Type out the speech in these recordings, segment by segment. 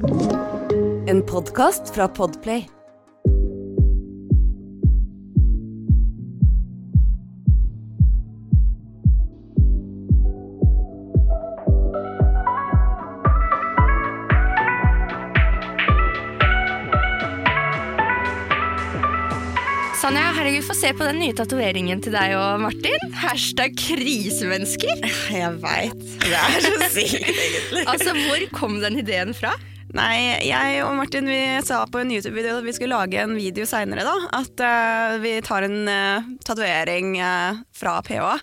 En podkast fra Podplay. Sanja, herregud, få se på den nye tatoveringen til deg og Martin. Hashtag krisemennesker. Jeg veit. Det er så sykt, egentlig. Altså, Hvor kom den ideen fra? Nei, jeg og Martin vi sa på en YouTube-video at vi skulle lage en video seinere. At uh, vi tar en uh, tatovering uh, fra PH.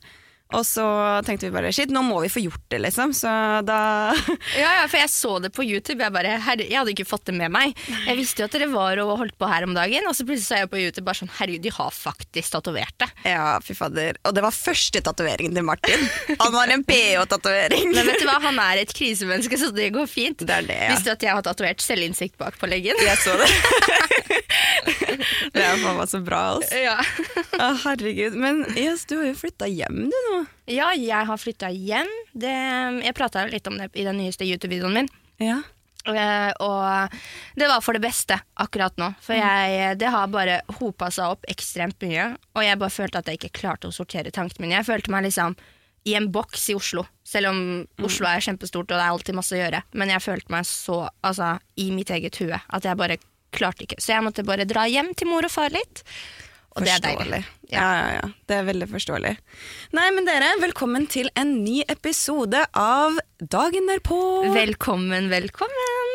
Og så tenkte vi bare shit, nå må vi få gjort det, liksom. Så da Ja, ja, for jeg så det på YouTube. Jeg, bare, herre, jeg hadde ikke fått det med meg. Jeg visste jo at dere var og holdt på her om dagen, og så plutselig så jeg på YouTube bare sånn herregud, de har faktisk tatovert det. Ja, fy fader. Og det var første tatoveringen til Martin. Han var en BH-tatovering. Men vet du hva, han er et krisemenneske, så det går fint. Det er det, ja. Visste du at jeg har tatovert selvinnsikt bak på leggen? Jeg så det. det er faen meg så bra, altså. Ja. Å, herregud. Men yes, du har jo flytta hjem, du nå. Ja, jeg har flytta hjem. Det, jeg prata litt om det i den nyeste YouTube-videoen min. Ja. Uh, og det var for det beste akkurat nå. For jeg, det har bare hopa seg opp ekstremt mye. Og jeg bare følte at jeg ikke klarte å sortere tankene mine. Jeg følte meg liksom i en boks i Oslo. Selv om Oslo er kjempestort og det er alltid masse å gjøre. Men jeg følte meg så altså, i mitt eget hue at jeg bare klarte ikke. Så jeg måtte bare dra hjem til mor og far litt. Og det er deilig. Ja. ja, ja, Det er veldig forståelig. Nei, men dere, velkommen til en ny episode av Dagen derpå. Velkommen, velkommen.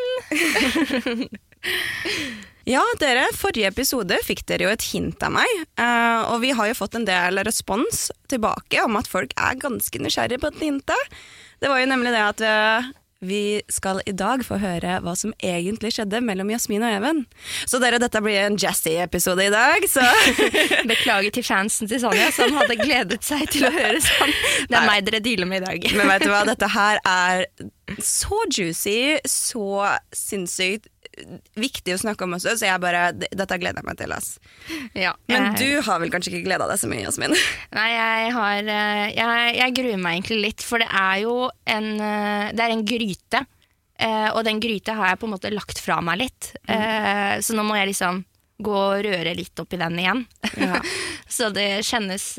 Ja, dere, forrige episode fikk dere jo et hint av meg, eh, og vi har jo fått en del respons tilbake om at folk er ganske nysgjerrige på dette hintet. Det var jo nemlig det at eh, vi skal i dag få høre hva som egentlig skjedde mellom Jasmin og Even. Så dere, dette blir en jazzy-episode i dag, så Beklager til fansen til Sonja, som hadde gledet seg til å høre sånn. Det er meg dere dealer med i dag. Men vet du hva, dette her er så juicy, så sinnssykt viktig å snakke om også, så jeg bare, dette gleder jeg meg til. ass. Ja, Men jeg- du har vel kanskje ikke gleda deg så mye, Jasmin? Nei, jeg har eh, jeg, jeg gruer meg egentlig litt, for det er jo en eh, Det er en gryte. eh, Og den gryta har jeg på en måte lagt fra meg litt. Mm. Så nå må jeg liksom gå og røre litt opp i den igjen. Ja. Så det kjennes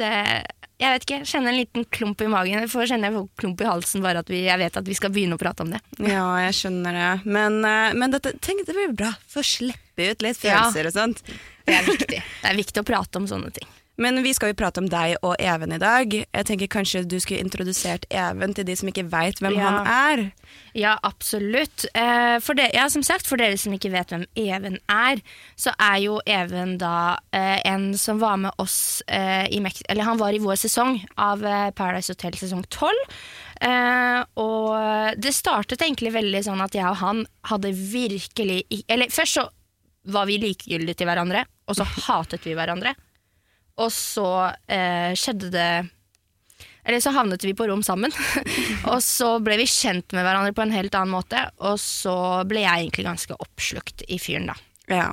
Jeg vet ikke, kjenner en liten klump i magen. Jeg får kjenne en klump i halsen bare at vi, jeg vet at vi skal begynne å prate om det. Ja, jeg skjønner det. Men, eh, men dette, tenk, det blir bra. Få slippe ut litt Ja. følelser og sånt. Det er viktig. Det er viktig å prate om sånne ting. Men vi skal jo prate om deg og Even i dag. Jeg tenker kanskje du skulle introdusert Even til de som ikke veit hvem Ja. han er. Ja, absolutt. Eh, for det, ja, som sagt, for dere som ikke vet hvem Even er, så er jo Even da eh, en som var med oss eh, i Mex Eller han var i vår sesong av Paradise Hotel sesong 12. Eh, og det startet egentlig veldig sånn at jeg og han hadde virkelig Eller først så var vi likegyldige til hverandre, og så hatet vi hverandre. Og så eh, skjedde det eller så havnet vi på rom sammen, og så ble vi kjent med hverandre på en helt annen måte, og så ble jeg egentlig ganske oppslukt i fyren, da. Ja,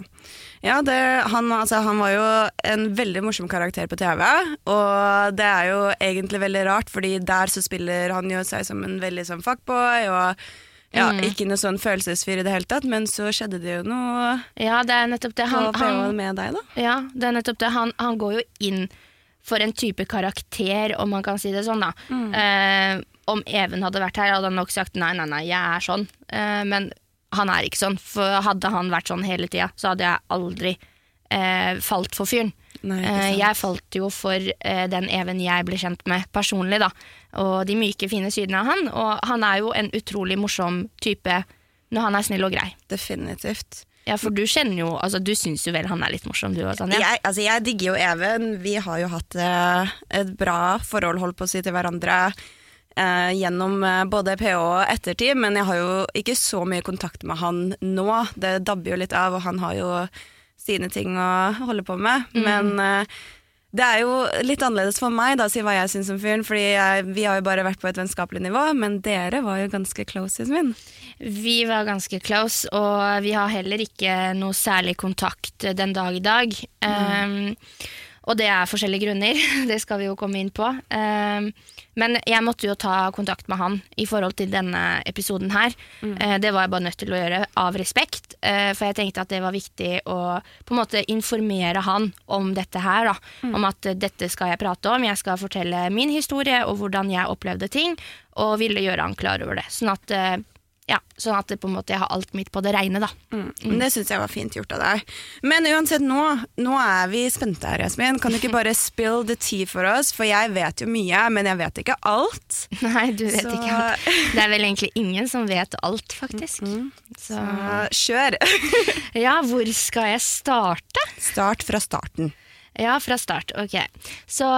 ja det, han, altså, han var jo en veldig morsom karakter på TV, og det er jo egentlig veldig rart, fordi der så spiller han jo seg som en veldig sånn fuckboy, og ja, Mm. ikke noe sånn følelsesfyr i det hele tatt, men så skjedde det jo noe Ja, det er nettopp det. Han, han, med deg, da. ja, det er nettopp det. Han, han går jo inn for en type karakter, om man kan si det sånn, da. Eh, om Even hadde vært her, hadde han nok sagt nei, nei, nei, jeg er sånn. Eh, men han er ikke sånn, for hadde han vært sånn hele tida, så hadde jeg aldri eh, falt for fyren. Nei, Eh, jeg falt jo for eh, den Even jeg ble kjent med personlig, da. Og de myke, fine sidene av han. Og han er jo en utrolig morsom type når han er snill og grei. Definitivt. Ja, for du kjenner jo Altså, du syns jo vel han er litt morsom, du òg, Sanja? Jeg, altså, jeg digger jo Even. Vi har jo hatt eh, et bra forhold holdt på å si til hverandre eh, gjennom eh, både PH og ettertid, men jeg har jo ikke så mye kontakt med han nå. Det dabber jo litt av, og han har jo sine ting å holde på med. Men uh, det er jo litt annerledes for meg, da, å si hva jeg syns om fyren, fordi jeg, vi har jo bare vært på et vennskapelig nivå, men dere var jo ganske close, Jasmin. Vi var ganske close, og vi har heller ikke noe særlig kontakt den dag i dag. Um, og det er forskjellige grunner, det skal vi jo komme inn på. Eh, men jeg måtte jo ta kontakt med han i forhold til denne episoden her. Mm. det var jeg bare nødt til å gjøre av respekt, eh, for jeg tenkte at det var viktig å på en måte informere han om dette her. Da. Om at eh, dette skal jeg prate om, jeg skal fortelle min historie og hvordan jeg opplevde ting, og ville gjøre han klar over det. Sånn at eh, ja, sånn at det på en måte jeg har alt mitt på det reine, da. Mm. Det syns jeg var fint gjort av deg. Men uansett, nå, nå er vi spente her, Jasmin. Kan du ikke bare spill the tea for oss? For jeg vet jo mye, men jeg vet ikke alt. Nei, du vet Så- ikke alt. Det er vel egentlig ingen som vet alt, faktisk. Så Så kjør. ja, hvor skal jeg starte? Start fra starten. Ja, fra start. Ok. Så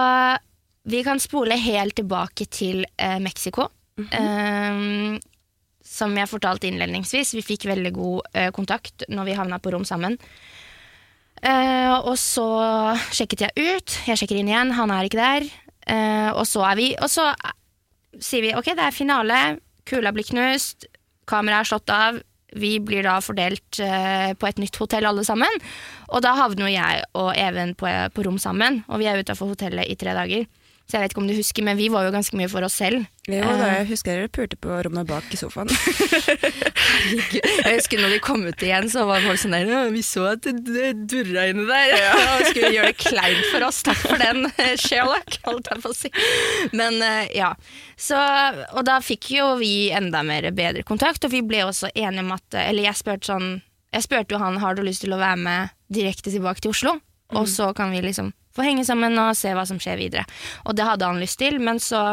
vi kan spole helt tilbake til eh, Mexico. Eh, som jeg fortalte innledningsvis, vi fikk veldig god eh, kontakt når vi havna på rom sammen. Eh, og så sjekket jeg ut. Jeg sjekker inn igjen, han er ikke der. Eh, og så er vi Og så eh, sier vi ok, det er finale. Kula blir knust. Kameraet er slått av. Vi blir da fordelt eh, på et nytt hotell alle sammen. Og da havner jeg og Even på, på rom sammen, og vi er utafor hotellet i tre dager. Så jeg vet ikke om du husker, men vi var jo ganske mye for oss selv. Jo, da, jeg husker dere pulte på rommet bak i sofaen. Jeg husker når vi kom ut igjen, så var folk sånn der «Ja, Vi så at det, durra inni der. Og skulle gjøre det kleint for oss. Takk for den, Sherlock, holdt jeg på å si. Men eh, ja. Så, og da fikk jo vi enda mer bedre kontakt, og vi ble også enige om at Eller jeg spurte sånn Jeg spurte jo han har du lyst til å være med direkte tilbake til Oslo, og så kan vi liksom få henge sammen og se hva som skjer videre. Og det hadde han lyst til, men så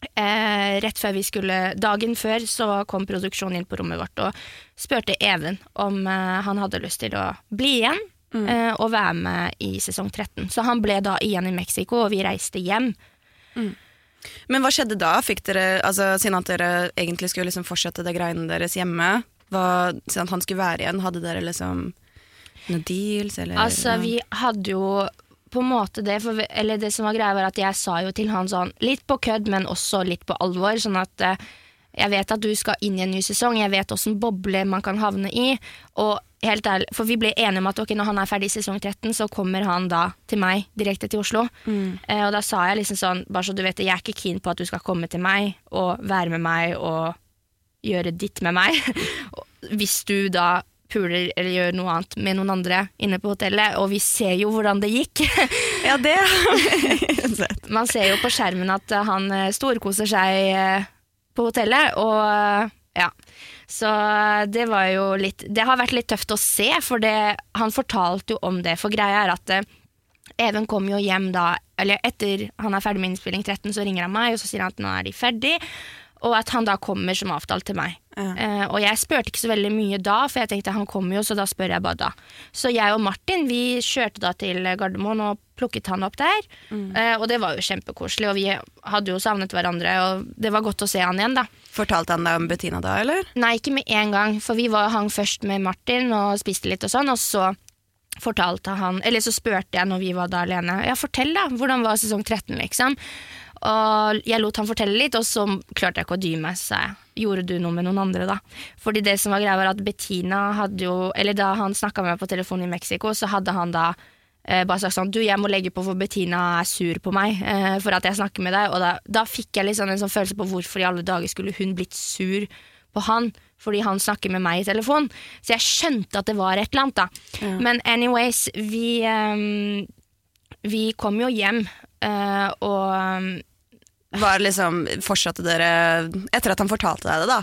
Eh, rett før vi skulle, Dagen før så kom produksjonen inn på rommet vårt og spurte Even om eh, han hadde lyst til å bli igjen eh, og være med i sesong 13. Så han ble da igjen i Mexico, og vi reiste hjem. Men hva skjedde da? Fikk dere, altså, siden at dere egentlig skulle liksom fortsette det greiene deres hjemme, hva, siden at han skulle være igjen, hadde dere liksom noen deals, eller? Altså, vi hadde jo på en måte det, for eller det som var greia var at jeg sa jo til han sånn, litt på kødd, men også litt på alvor, sånn at eh, jeg vet at du skal inn i en ny sesong, jeg vet åssen boble man kan havne i, og helt ærlig, for vi ble enige om at okay, når han er ferdig i sesong 13, så kommer han da til meg, direkte til Oslo. Eh, og da sa jeg liksom sånn, bare så du vet det, jeg er ikke keen på at du skal komme til meg og være med meg og gjøre ditt med meg. Hvis du da puler eller gjør noe annet med noen andre inne på hotellet, og vi ser jo hvordan det gikk. Ja, det. Man ser jo på skjermen at eh, han eh, storkoser seg eh, på hotellet, og ja. Så det var jo litt Det har vært litt tøft å se, for det, han fortalte jo om det. For greia er at Even kom jo hjem da Eller etter han er ferdig med innspilling 13, så ringer han meg, og så sier han at nå er de ferdig. Og at han da kommer som avtalt til meg. Eh, og jeg spurte ikke så veldig mye da, for jeg tenkte han kommer jo, så da spør jeg bare da. Så jeg og Martin vi kjørte da til Gardermoen og plukket han opp der. Eh, og det var jo kjempekoselig, og vi hadde jo savnet hverandre, og det var godt å se han igjen, da. Fortalte han deg om Bettina da, eller? Nei, ikke med en gang, for vi var, hang først med Martin og spiste litt og sånn, og så fortalte han, eller så spurte jeg når vi var da alene, ja fortell da, hvordan var sesong 13 liksom? Og jeg lot han fortelle litt, og så klarte jeg ikke å dy meg, så jeg gjorde du noe med noen andre da? Fordi det som var greia var at Bettina hadde jo, eller da han snakket med meg på telefonen i Mexico, så hadde han da eh, bare sagt sånn, du jeg må legge på for Bettina er sur på meg eh, for at jeg snakker med deg, og da, da fikk jeg liksom en sånn følelse på hvorfor i alle dager skulle hun blitt sur på han, fordi han snakker med meg i telefon. Så jeg skjønte at det var et eller annet, da. Men anyways, vi, um, vi kom jo hjem, uh, og Var liksom, Fortsatte dere Etter at han fortalte deg det, da?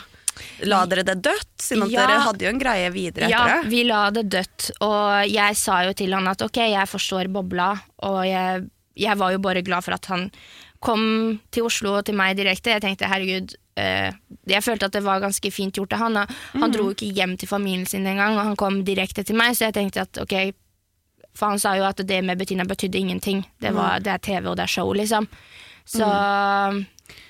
La dere det dødt? Siden Ja. dere hadde jo en greie videre Ja, etter det. vi la det dødt, og jeg sa jo til han at ok, jeg forstår bobla, og jeg, jeg var jo bare glad for at han kom til Oslo og til meg direkte. Jeg tenkte herregud, eh, jeg følte at det var ganske fint gjort av han. Han Han dro ikke hjem til familien sin engang, og han kom direkte til meg, så jeg tenkte at ok, for han sa jo at det med Bettina betydde ingenting. Det, var, det er TV og det er show, liksom. Så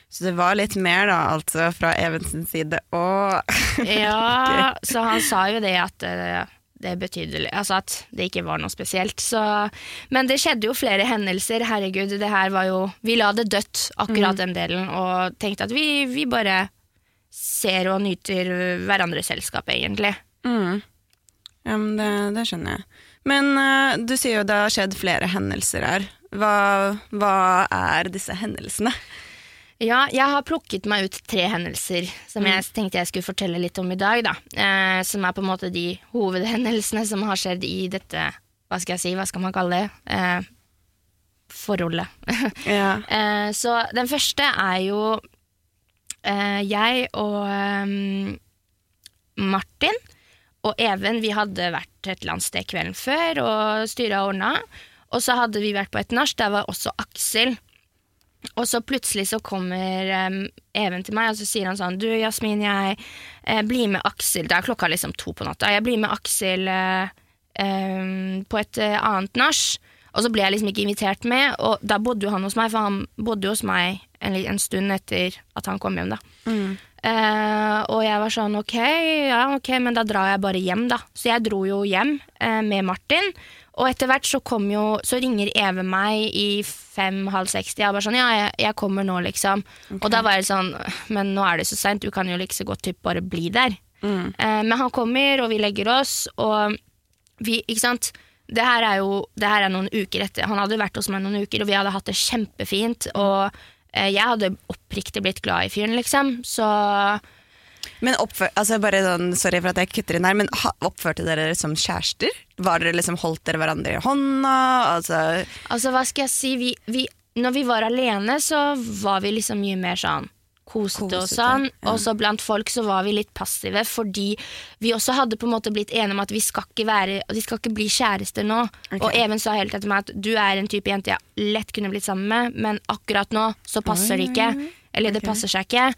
Så det var litt mer, da, altså, fra Evensens side. Og Ja, så han sa jo det at eh, det betydde Altså at det ikke var noe spesielt. Så, men det skjedde jo flere hendelser. Herregud, det her var jo Vi la det dødt, akkurat den delen, og tenkte at vi, vi bare ser og nyter hverandres selskap, egentlig. mm. Ja, men det, det skjønner jeg. Men uh, du sier jo det har skjedd flere hendelser her. Hva, hva er disse hendelsene? Ja, jeg har plukket meg ut tre hendelser som jeg tenkte jeg skulle fortelle litt om i dag. Da. Eh, som er på en måte de hovedhendelsene som har skjedd i dette, hva skal jeg si, hva skal man kalle det, eh, forholdet. Ja. eh, så den første er jo eh, jeg og eh, Martin og Even, vi hadde vært et eller annet sted kvelden før og styra og ordna. Og så hadde vi vært på et nach, der var også Aksel. Og så plutselig så kommer um, Even til meg, og så sier han sånn Du, Jasmin, jeg eh, blir med Aksel Det er klokka liksom to på natta. Jeg blir med Aksel eh, um, på et eh, annet nach. Og så ble jeg liksom ikke invitert med, og da bodde jo han hos meg, for han bodde jo hos meg en, en stund etter at han kom hjem, da. Eh, og jeg var sånn ok, ja ok, men da drar jeg bare hjem, da. Så jeg dro jo hjem uh, med Martin. Og etter hvert så kom jo Så ringer Eve meg i fem-halv seks. Jeg bare sånn Ja, jeg, jeg kommer nå, liksom. Og da var jeg sånn Men nå er det så seint, du kan jo like så godt typ bare bli der. Eh, men han kommer, og vi legger oss, og vi Ikke sant? Det her er jo det her er noen uker etter. Han hadde vært hos meg noen uker, og vi hadde hatt det kjempefint. Og eh, jeg hadde oppriktig blitt glad i fyren, liksom. Så Men oppfør, altså bare sånn, Sorry for at jeg kutter inn her, men oppførte dere dere som kjærester? Var dere liksom, Holdt dere hverandre i hånda? Altså, Altså, hva skal jeg si? Vi, vi, når vi var alene, så var vi liksom mye mer sånn kosete og Kosete, sånn. ja. Og så blant folk så var vi litt passive, fordi vi også hadde på en måte blitt enige om at vi skal ikke, være, vi skal ikke bli kjærester nå. Okay. Og Even sa helt etter meg at du er en type jente jeg lett kunne blitt sammen med, men akkurat nå så passer det ikke. Eller det passer seg ikke.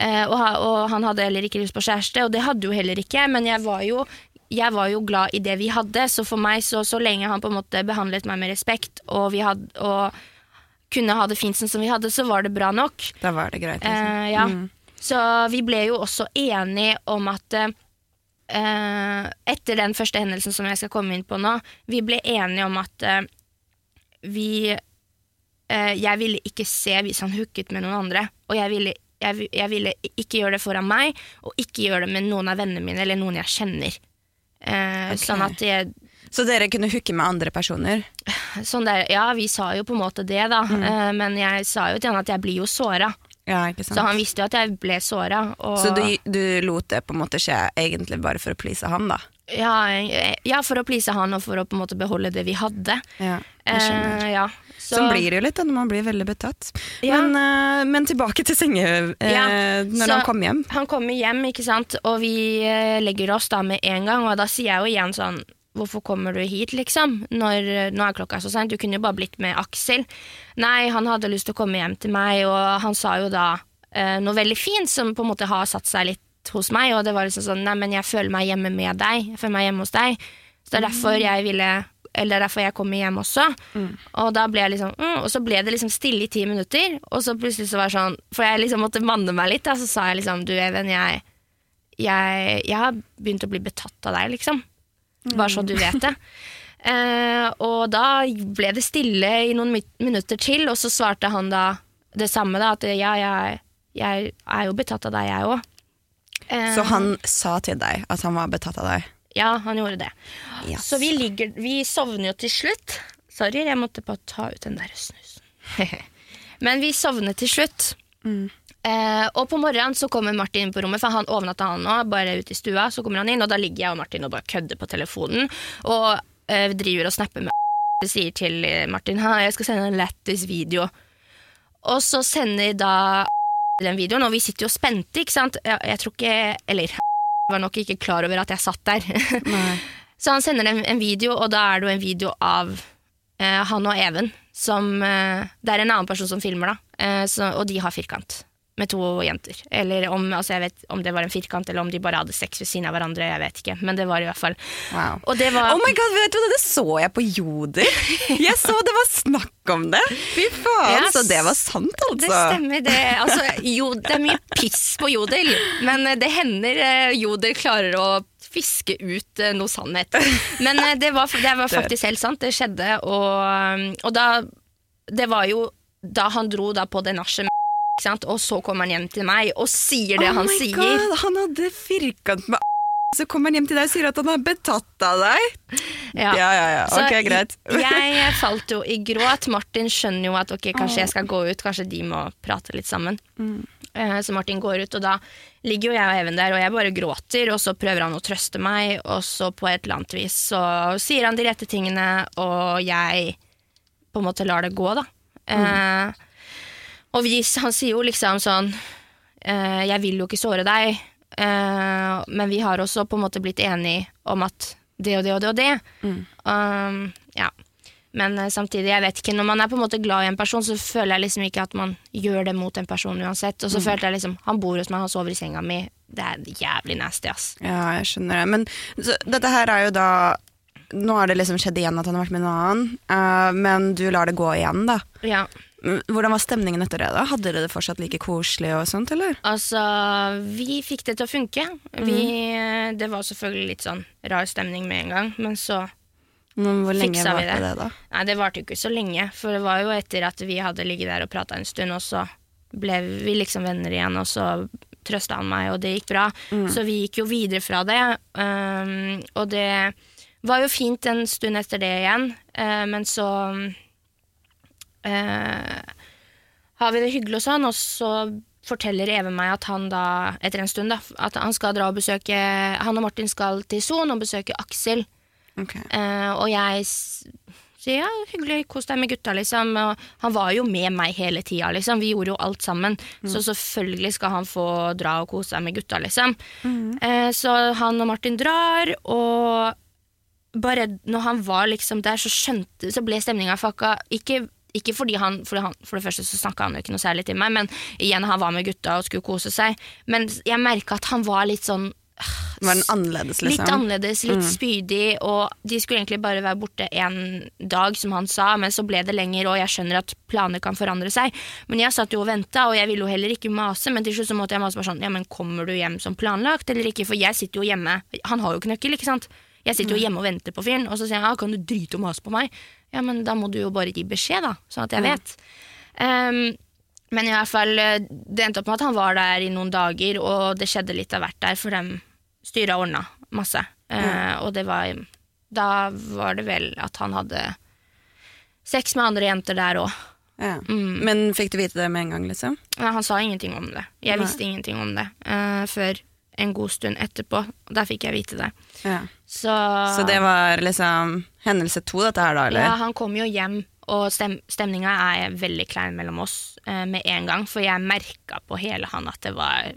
Eh, og, og han hadde heller ikke lyst på kjæreste, og det hadde jo heller ikke, men jeg var jo jeg var jo glad i det vi hadde, så for meg, så, så lenge han på en måte behandlet meg med respekt, og, vi hadde, og kunne ha det fint sånn som vi hadde, så var det bra nok. da var det greit. Liksom. Eh, ja. Så vi ble jo også enige om at eh, Etter den første hendelsen som jeg skal komme inn på nå, vi ble enige om at eh, vi eh, Jeg ville ikke se hvis han hooket med noen andre. Og jeg ville, jeg, jeg ville ikke gjøre det foran meg, og ikke gjøre det med noen av vennene mine eller noen jeg kjenner. Eh, Ok. Sånn at jeg, Så dere kunne hooke med andre personer? sånn der, Ja, vi sa jo på en måte det, da. Eh, men jeg sa jo til han at jeg blir jo såra. Ja? Så han visste jo at jeg ble såra. Og... Så du, du lot det på en måte skje egentlig bare for å please han, da? Ja, eh, ja, for å please han og for å på en måte beholde det vi hadde. Ja, jeg skjønner. Eh, ja. Så, Sånn blir det jo litt da, når man blir veldig betatt. Ja. Men, uh, men tilbake til senge Uh, Ja, når så- han kom hjem. Han kommer hjem, ikke sant, og vi legger oss da med en gang, og da sier jeg jo igjen sånn Hvorfor kommer du hit, liksom? Når, nå er klokka så seint. Du kunne jo bare blitt med Aksel. Nei, han hadde lyst til å komme hjem til meg, og han sa jo da eh, noe veldig fint som på en måte har satt seg litt hos meg, og det var liksom sånn Nei, men jeg føler meg hjemme med deg. Jeg føler meg hjemme hos deg. Så det er derfor jeg ville eller er derfor jeg kommer hjem også. Og da ble jeg liksom mm, Og så ble det liksom stille i ti minutter, og så plutselig så var det sånn For jeg liksom måtte manne meg litt, da, så sa jeg liksom Du, Even, jeg, jeg, jeg har begynt å bli betatt av deg, liksom. Bare så du vet det. Eh, og da ble det stille i noen minutter til, og så svarte han da det samme, da, at ja, jeg, jeg er jo betatt av deg, jeg òg. Så han sa til deg at han var betatt av deg? Ja, han gjorde det. Yes. Så vi, ligger, vi sovner jo til slutt. Sorry, jeg måtte bare ta ut den der snusen. Men vi sovner til slutt. Eh, og på morgenen så kommer Martin inn på rommet, for han overnatta han nå, bare ute i stua. Så kommer han inn, og da ligger jeg og Martin og bare kødder på telefonen. Og eh, driver og snapper med og sier til eh, Martin at jeg skal sende en lættis video. Og så sender da den videoen, og vi sitter jo spente, ikke sant. Jeg, jeg tror ikke Eller var nok ikke klar over at jeg satt der. Så han sender en, en video, og da er det jo en video av eh, han og Even. Som, eh, det er en annen person som filmer, da. Eh, så, og de har firkant. Med to jenter. Eller om, altså jeg vet, om det var en firkant, eller om de bare hadde sex ved siden av hverandre. Jeg vet ikke, men det var i hvert fall Wow. Og det var Oh my god, vet du hva, Det så jeg på Joder! Jeg så det var snakk om det! Fy faen, Ja, så det var sant, altså! Det stemmer, det. Altså, jo, det er mye piss på Jodel, men eh, det hender eh, Jodel klarer å fiske ut eh, noe sannhet. Men det var, det var faktisk helt sant, det skjedde, og, og da Det var jo da han dro da på det nachet? Og så kommer han hjem til meg og sier det oh han sier. God, han hadde firkant med så kommer han hjem til deg og sier at han har betatt av deg. Ja, ja, ja. ja. Ok, greit. jeg falt jo i gråt. Martin skjønner jo at ok, kanskje jeg skal gå ut, kanskje de må prate litt sammen. Mm. Så Martin går ut, og da ligger jo jeg og Even der, og jeg bare gråter, og så prøver han å trøste meg, og så på et eller annet vis så sier han de rette tingene, og jeg på en måte lar det gå, da. Eh, og vi, han sier jo liksom sånn eh, Jeg vil jo ikke såre deg, eh, men vi har også på en måte blitt enige om at det og det og det og det. Um, ja. Men eh, samtidig, jeg vet ikke, når man er på en måte glad i en person, så føler jeg liksom ikke at man gjør det mot en person uansett. Og så følte jeg liksom, han bor hos meg, han sover i senga mi. Det er jævlig nasty, ass. Ja, jeg skjønner det. Men så, dette her er jo da Nå har det liksom skjedd igjen at han har vært med en annen, uh, men du lar det gå igjen, da. Ja. Mm, Hvordan var stemningen etter det? da? Hadde dere det fortsatt like koselig og sånt, eller? Altså, vi fikk det til å funke. Vi, det var selvfølgelig litt sånn rar stemning med en gang, men så Men hvor lenge Fiksa vi det? det, da? Nei, det varte jo ikke så lenge, for det var jo etter at vi hadde ligget der og prata en stund, og så ble vi liksom venner igjen, og så trøsta han meg, og det gikk bra. Så vi gikk jo videre fra det, um, og det var jo fint en stund etter det igjen, eh, men så eh, har vi det hyggelig og sånn, og så forteller Even meg at han da, etter en stund, da, at han skal dra og besøke Han og Martin skal til Son og besøke Aksel. Okay. Uh, og jeg sier ja, hyggelig, kos deg med gutta, liksom. Og han var jo med meg hele tida, liksom. Vi gjorde jo alt sammen. Så selvfølgelig skal han få dra og kose seg med gutta, liksom. Eh, så han og Martin drar, og bare når han var liksom der, så skjønte Så ble stemninga fucka. Ikke, ikke fordi han for, han for det første så snakka han jo ikke noe særlig til meg, men igjen, han var med gutta og skulle kose seg. Men jeg merka at han var litt sånn Var den annerledes, liksom? Litt annerledes, litt spydig, og de skulle egentlig bare være borte en dag, som han sa, men så ble det lenger, og jeg skjønner at planer kan forandre seg. Men jeg satt jo og venta, og jeg ville jo heller ikke mase, men til slutt så måtte jeg mase bare sånn, ja, men kommer du hjem som planlagt, eller ikke? For jeg sitter jo hjemme, han har jo ikke nøkkel, ikke sant? Jeg sitter jo hjemme og venter på fyren, og så sier han, ja, kan du drite og mase på meg? Ja, men da må du jo bare gi beskjed, da, sånn at jeg vet. Um, men i hvert fall, eh, det endte opp med at han var der i noen dager, og det skjedde litt av hvert der, for dem styret ordna masse. Eh, og det var Da var det vel at han hadde sex med andre jenter der òg. Ja. Mm. Men fikk du vite det med en gang, liksom? Ja, han sa ingenting om det. Jeg Nei. visste ingenting om det uh, før en god stund etterpå. Der fikk jeg vite det. Ja. Så, Så det var liksom hendelse to, dette her, da, eller? Ja, han kom jo hjem, og stem stemninga er veldig klein mellom oss eh, med en gang. For jeg merka på hele han at det var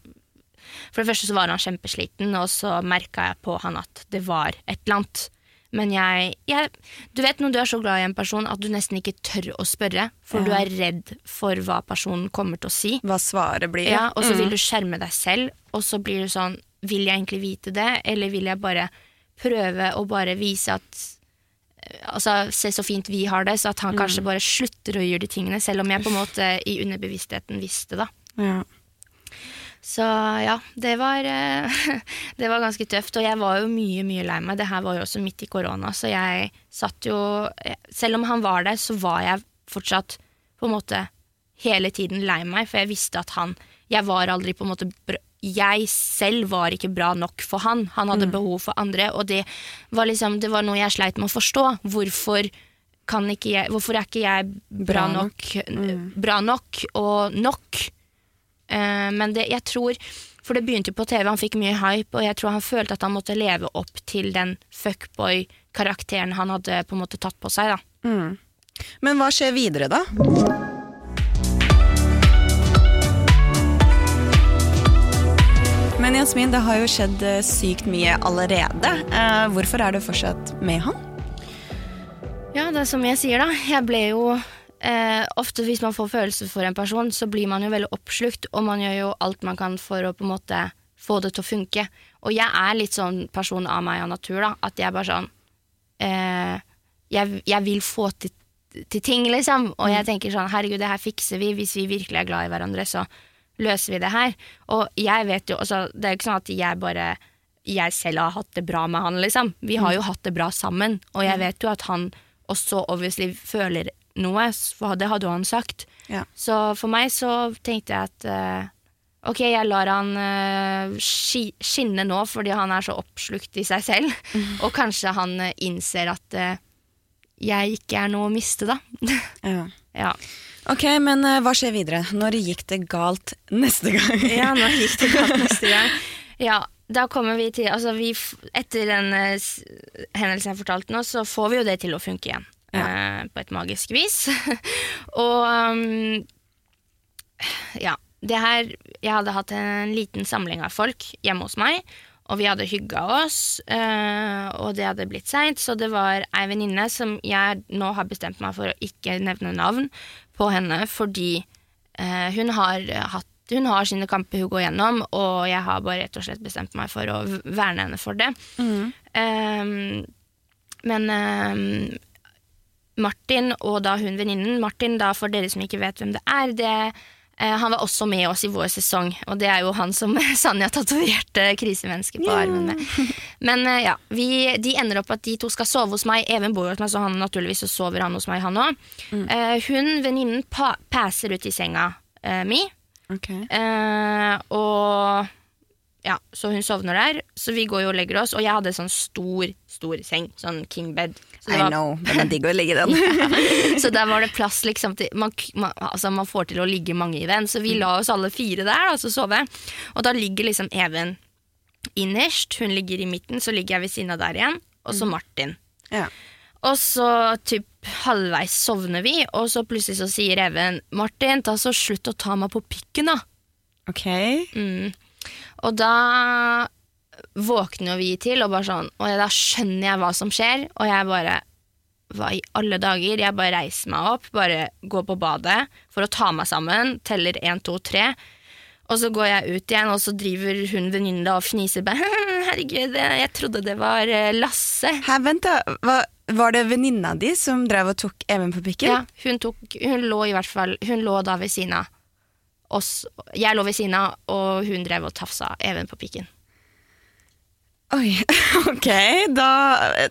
For det første så var han kjempesliten, og så merka jeg på han at det var et eller annet. Men jeg, jeg Du vet når du er så glad i en person at du nesten ikke tør å spørre, for du er redd for hva personen kommer til å si. Hva svaret blir? Ja, og så Mm. vil du skjerme deg selv, og så blir du sånn Vil jeg egentlig vite det, eller vil jeg bare prøve å bare vise at eh, Altså, se så fint vi har det, så at han Mm. kanskje bare slutter å gjøre de tingene, selv om jeg på en måte i underbevisstheten visste det. Ja. Så ja, det var, eh, det var ganske tøft, og jeg var jo mye, mye lei meg. Det her var jo også midt i korona, så jeg satt jo Selv om han var der, så var jeg fortsatt på en måte hele tiden lei meg, for jeg visste at han Jeg var aldri på en måte Jeg selv var ikke bra nok for han. Han hadde behov for andre, og det var liksom Det var noe jeg sleit med å forstå. Hvorfor jeg Hvorfor er ikke jeg bra, Bra nok, bra nok og nok? Uh, men det, jeg tror For det begynte jo på TV, han fikk mye hype, og jeg tror han følte at han måtte leve opp til den fuckboy-karakteren han hadde på en måte tatt på seg. da. Mm. Men hva skjer videre, da? Men Jasmin, det har jo skjedd eh, sykt mye allerede. Eh, hvorfor er du fortsatt med han? Ja, det er som jeg sier, da. Jeg ble jo eh, Ofte hvis man får følelser for en person, så blir man jo veldig oppslukt, og man gjør jo alt man kan for å på en måte få det til å funke. Og jeg er litt sånn person av meg av natur, da. At jeg bare sånn eh, jeg, jeg vil få til, til ting, liksom. Og jeg tenker sånn, herregud, det her fikser vi. Hvis vi virkelig er glad i hverandre, så løser vi det her. Og jeg vet jo, altså, det er jo ikke sånn at jeg bare jeg selv har hatt det bra med han, liksom. Vi har jo hatt det bra sammen, og jeg vet jo at han også obviously føler noe, for det hadde jo han sagt. Ja. Så for meg så tenkte jeg at uh, Ok, jeg lar han uh, skinne nå fordi han er så oppslukt i seg selv. Og kanskje han eh, innser at uh, jeg ikke er noe å miste, da. Ja. ja. Ok, men uh, hva skjer videre? Når gikk det galt neste gang? ja, når gikk det galt neste gang. Ja, da kommer vi til Altså, vi, etter den uh, hendelsen jeg fortalte nå, så får vi jo det til å funke igjen. eh, på et magisk vis. og um, ja. Det her Jeg hadde hatt en liten samling av folk hjemme hos meg, og vi hadde hygga oss, og det hadde blitt seint, så det var ei venninne som jeg nå har bestemt meg for å ikke nevne navn på henne, fordi eh, hun har hatt hun har sine kamper hun går gjennom, og jeg har bare rett og slett bestemt meg for å verne henne for det. Ehm, men ehm, Martin og da hun venninnen Martin, da for dere som ikke vet hvem det er, det, eh, han var også med oss i vår sesong. Og det er jo han som Sanja tatoverte krisemennesket på armen med. Men eh, ja, vi, de ender opp at de to skal sove hos meg. Even bor hos meg, så han naturligvis så sover han hos meg, han òg. hun, venninnen, pa passer ut i senga uh, mi. Okay. Uh, og ja, så hun sovner der. Så vi går jo og legger oss, og jeg hadde sånn stor, stor seng. Sånn kingbed. Så, I var- know, det er digg å ligge i den. så der var det plass liksom til man, man, altså man får til å ligge mange i den. Så vi la oss alle fire der, og så sove. Og da ligger liksom Even innerst, hun ligger i midten, så ligger jeg ved siden av der igjen. Og så Martin. Ja. Og så typ halvveis sovner vi, og så plutselig så sier Even Martin, ta så slutt å ta meg på pikken, da. Ok. Mm. Og da våkner jo vi til, og bare sånn Og da skjønner jeg hva som skjer, og jeg bare Hva i alle dager? Jeg bare reiser meg opp, bare går på badet for å ta meg sammen, teller én, to, tre. Og så går jeg ut igjen, og så driver hun venninnen da og fniser. Bare, Herregud, jeg trodde det var eh, Lasse. Her, vent da. Hva, var det venninna di som drev og tok Even på pikken? Ja, hun, tok, hun lå i hvert fall Hun lå da ved siden av oss. Jeg lå ved siden av, og hun drev og tafsa Even på pikken. Oi, ok. Da,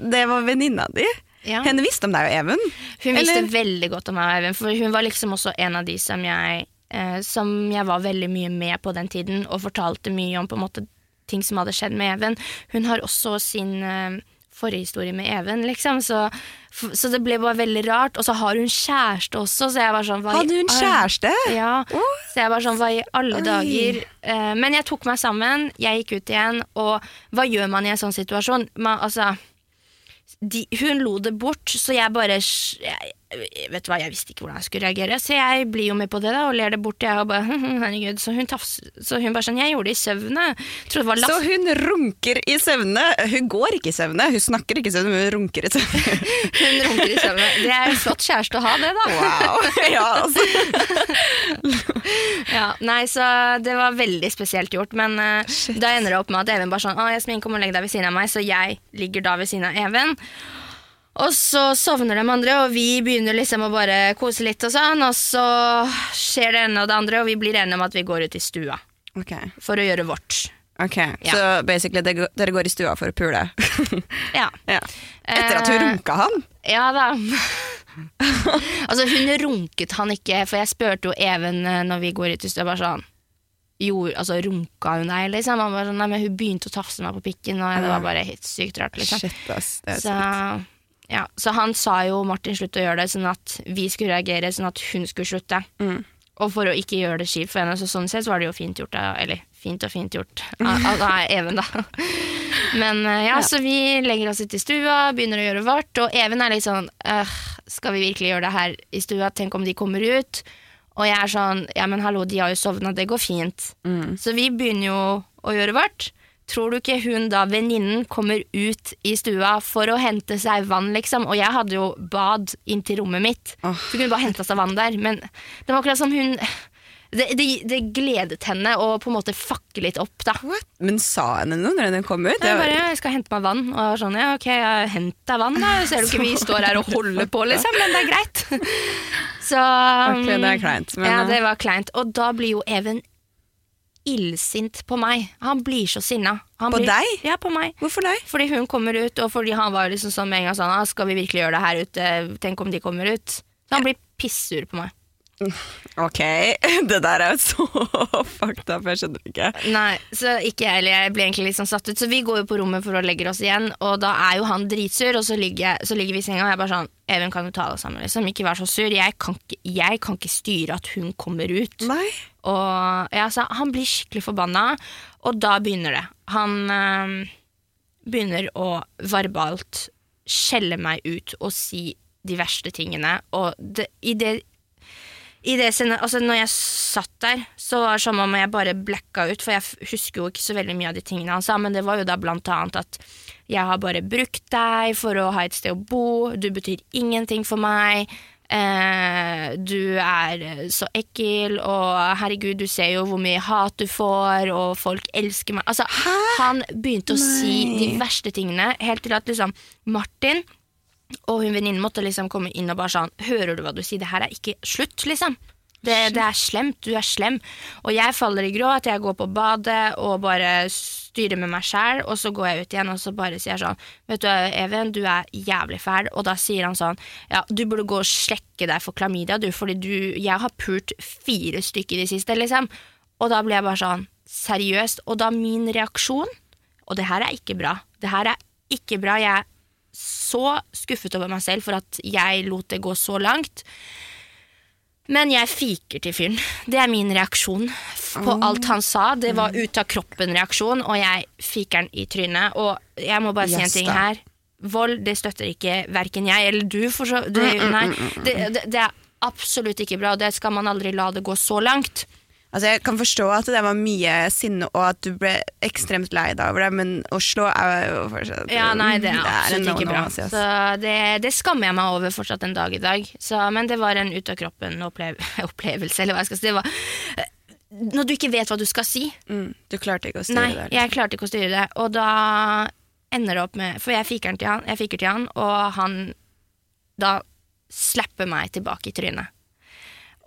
det var venninna di? Ja. Henne visste om deg og Even? Hun visste Eller- veldig godt om meg og Even, for hun var liksom også en av de som jeg, eh, som jeg var veldig mye med på den tiden, og fortalte mye om på en måte ting som hadde skjedd med Even. Hun har også sin eh, forhistorie med Even, liksom, så, så det ble bare veldig rart. Og så har hun kjæreste også, så jeg var sånn Hadde hun kjæreste? Ja, så jeg var sånn, hva i alle Oi. dager? Uh, men jeg tok meg sammen, jeg gikk ut igjen, og hva gjør man i en sånn situasjon? Man, altså, de, hun lo det bort, så jeg bare jeg, Vet du hva, jeg visste ikke hvordan jeg skulle reagere, så jeg blir jo med på det da, og ler det bort. Jeg og bare, herregud, så hun, tafs, så hun bare sånn Jeg gjorde det i søvne. Trodde det var Så hun runker i søvne. Hun går ikke i søvne, hun snakker ikke i søvne, men hun runker i søvne. Hun runker i søvne. Det er en flott kjæreste å ha, det, da. Wow. Ja, altså. Ja, nei, så det var veldig spesielt gjort, men uh, da ender det opp med at Even bare sånn Å, Jasmin, kom og legg deg ved siden av meg, så jeg ligger da ved siden av Even. Og så sovner de andre, og vi begynner liksom å bare kose litt og sånn, og så skjer det ene og det andre, og vi blir enige om at vi går ut i stua Ok, for å gjøre vårt. ok. Ja. Så basically dere går i stua for å pule? Ja. ja. Etter at hun Eh, runka han? Ja da. altså, hun runket han ikke, for jeg spurte jo Even eh, når vi går ut i stua, bare sånn Gjorde, altså, runka hun deg, liksom? Han bare sånn, nei, men hun begynte å tafse meg på pikken, og det var bare helt sykt rart, liksom. Shit, ass. Det er Så, sykt. Ja, så han sa jo Martin slutt å gjøre det, sånn at vi skulle reagere, sånn at hun skulle slutte. Mm. Og for å ikke gjøre det kjipt for henne, så sånn sett så var det jo fint gjort. Eller fint og fint gjort av Even, da. Men ja, ja, så vi legger oss ut i stua, begynner å gjøre vårt, og Even er litt sånn «Øh, Skal vi virkelig gjøre det her i stua? Tenk om de kommer ut? Og jeg er sånn Ja, men hallo, de har jo sovna, det går fint. Mm. Så vi begynner jo å gjøre vårt. Tror du ikke hun da, venninnen, kommer ut i stua for å hente seg vann, liksom? Og jeg hadde jo bad inntil rommet mitt. Så Så kunne bare henta seg vann der. Men det var akkurat som hun det, det, det gledet henne å på en måte fakke litt opp, da. What? Men sa henne noe når hun kom ut? Jeg bare, jeg skal hente meg vann. Og jeg var sånn, ja ok, jeg hent deg vann da. Ser du ikke vi står her og holder på, liksom? Men det er greit. Så Ok, det er kleint. Men, ja, eh, det var kleint. Og da blir jo Even illsint på meg. Han blir så sinna. Han På blir, deg? Ja, på meg. Hvorfor deg? Fordi hun kommer ut, og fordi han var liksom sånn med en gang sånn ah, 'Skal vi virkelig gjøre det her ute? Tenk om de kommer ut?' Så han blir pissur på meg. Ok, det der er jo så fucked up, jeg skjønner ikke. Nei, så ikke jeg heller. Jeg ble egentlig litt sånn satt ut. Så vi går jo på rommet for å legge oss igjen, og da er jo han dritsur, og så ligger, jeg, så ligger vi i senga, og jeg bare sånn Even, kan du ta deg sammen, liksom? Ikke vær så sur. Jeg kan jeg kan ikke styre at hun kommer ut. Nei. Og ja, så han blir skikkelig forbanna, og da begynner det. Han øh, begynner å verbalt skjelle meg ut og si de verste tingene, og det i det scenen- altså når jeg satt der, så var det som om jeg bare blacka ut, for jeg husker jo ikke så veldig mye av de tingene han sa, men det var jo da blant annet at jeg har bare brukt deg for å ha et sted å bo, du betyr ingenting for meg, eh, du er så ekkel, og herregud, du ser jo hvor mye hat du får, og folk elsker meg. Altså, han begynte å si de verste tingene, helt til at liksom Martin og hun venninnen måtte liksom komme inn og bare sånn Hører du hva du sier? Det her er ikke slutt, liksom. Det, det er slemt. Du er slem. Og jeg faller i gråt. Jeg går på badet og bare styrer med meg sjæl, og så går jeg ut igjen og så bare sier sånn Vet du, Even, du er jævlig fæl. Og da sier han sånn Ja, du burde gå og slekke deg for klamydia, du, fordi du Jeg har pult fire stykker i det siste, liksom. Og da blir jeg bare sånn Seriøst. Og da min reaksjon Og det her er ikke bra. Det her er ikke bra. Jeg så skuffet over meg selv for at jeg lot det gå så langt. Men jeg fiker til fyren. Det er min reaksjon på alt han sa. Det var ut av kroppen-reaksjon, og jeg fiker den i trynet. Og jeg må bare si en ting her. Vold det støtter ikke verken jeg eller du. For så, det, nei, det, det, det er absolutt ikke bra, og det skal man aldri la det gå så langt. Altså, jeg kan forstå at det var mye sinne, og at du ble ekstremt lei deg over det, men å slå er jo fortsatt Ja, nei, det er en absolutt ikke bra. altså. Så det, det skammer jeg meg over fortsatt en dag i dag. Så, men det var en ut av kroppen-opplevelse, eller hva jeg skal si. Det var, når du ikke vet hva du skal si. Mm, du klarte ikke å styre Nei, det. jeg klarte ikke å styre det. Og da ender det opp med For jeg fiker til han, jeg fiker til han og han da slapper meg tilbake i trynet.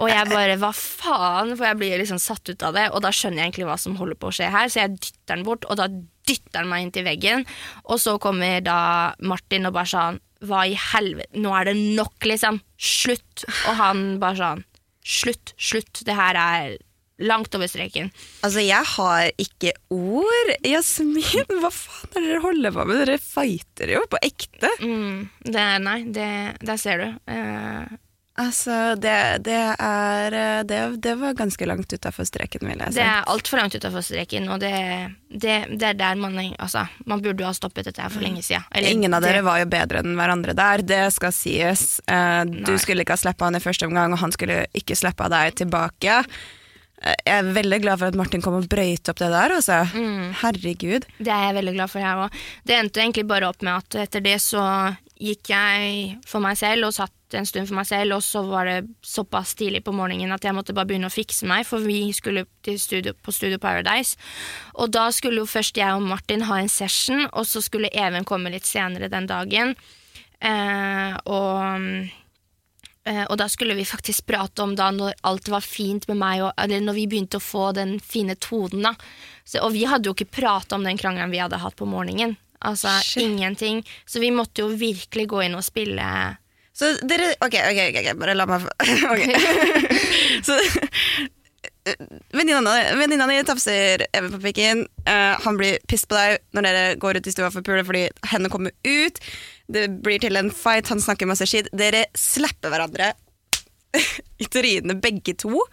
Og jeg bare hva faen, for jeg blir liksom satt ut av det, og da skjønner jeg egentlig hva som holder på å skje her, så jeg dytter den bort, og da dytter han meg inn til veggen, og så kommer da Martin og bare sånn hva i helvete, nå er det nok, liksom. Slutt. Og han bare sånn slutt, slutt, det her er langt over streken. Altså, jeg har ikke ord. Jasmin, hva faen er det dere holder på med? Dere fighter jo på ekte. Mm, det, nei, det, der ser du. Eh, Altså, det, det er eh, det, det var ganske langt utafor streken, vil jeg si. det er altfor langt utafor streken, og det, det, det er der man Altså, man burde jo ha stoppet dette her for lenge siden. Eller Ingen av det- dere var jo bedre enn hverandre der, det skal sies. Eh, du skulle ikke ha slippa han i første omgang, og han skulle ikke slippa deg tilbake. Eh, jeg er veldig glad for at Martin kom og brøyte opp det der, altså. Mm. Herregud. Det er jeg veldig glad for, jeg òg. Det endte egentlig bare opp med at etter det så gikk jeg for meg selv og satt en stund for meg selv, og så var det såpass tidlig på morgenen at jeg måtte bare begynne å fikse meg, for vi skulle studio, på Studio Paradise. Og da skulle jo først jeg og Martin ha en session, og så skulle Even komme litt senere den dagen. Eh, og Eh, og da skulle vi faktisk prate om da når alt var fint med meg, og, eller når vi begynte å få den fine tonen. da. Så, og vi hadde jo ikke prata om den krangelen vi hadde hatt på morgenen. Altså Shit. ingenting. Så vi måtte jo virkelig gå inn og spille Så dere Ok, ok, ok, bare la meg få Ok. Så Venninna venninna di tafser Even på pikken. Uh, han blir pissed på deg når dere går ut i stua for pule fordi hendene kommer ut. Det blir til en fight, han snakker masse skitt. Dere slapper hverandre i trynet, begge to.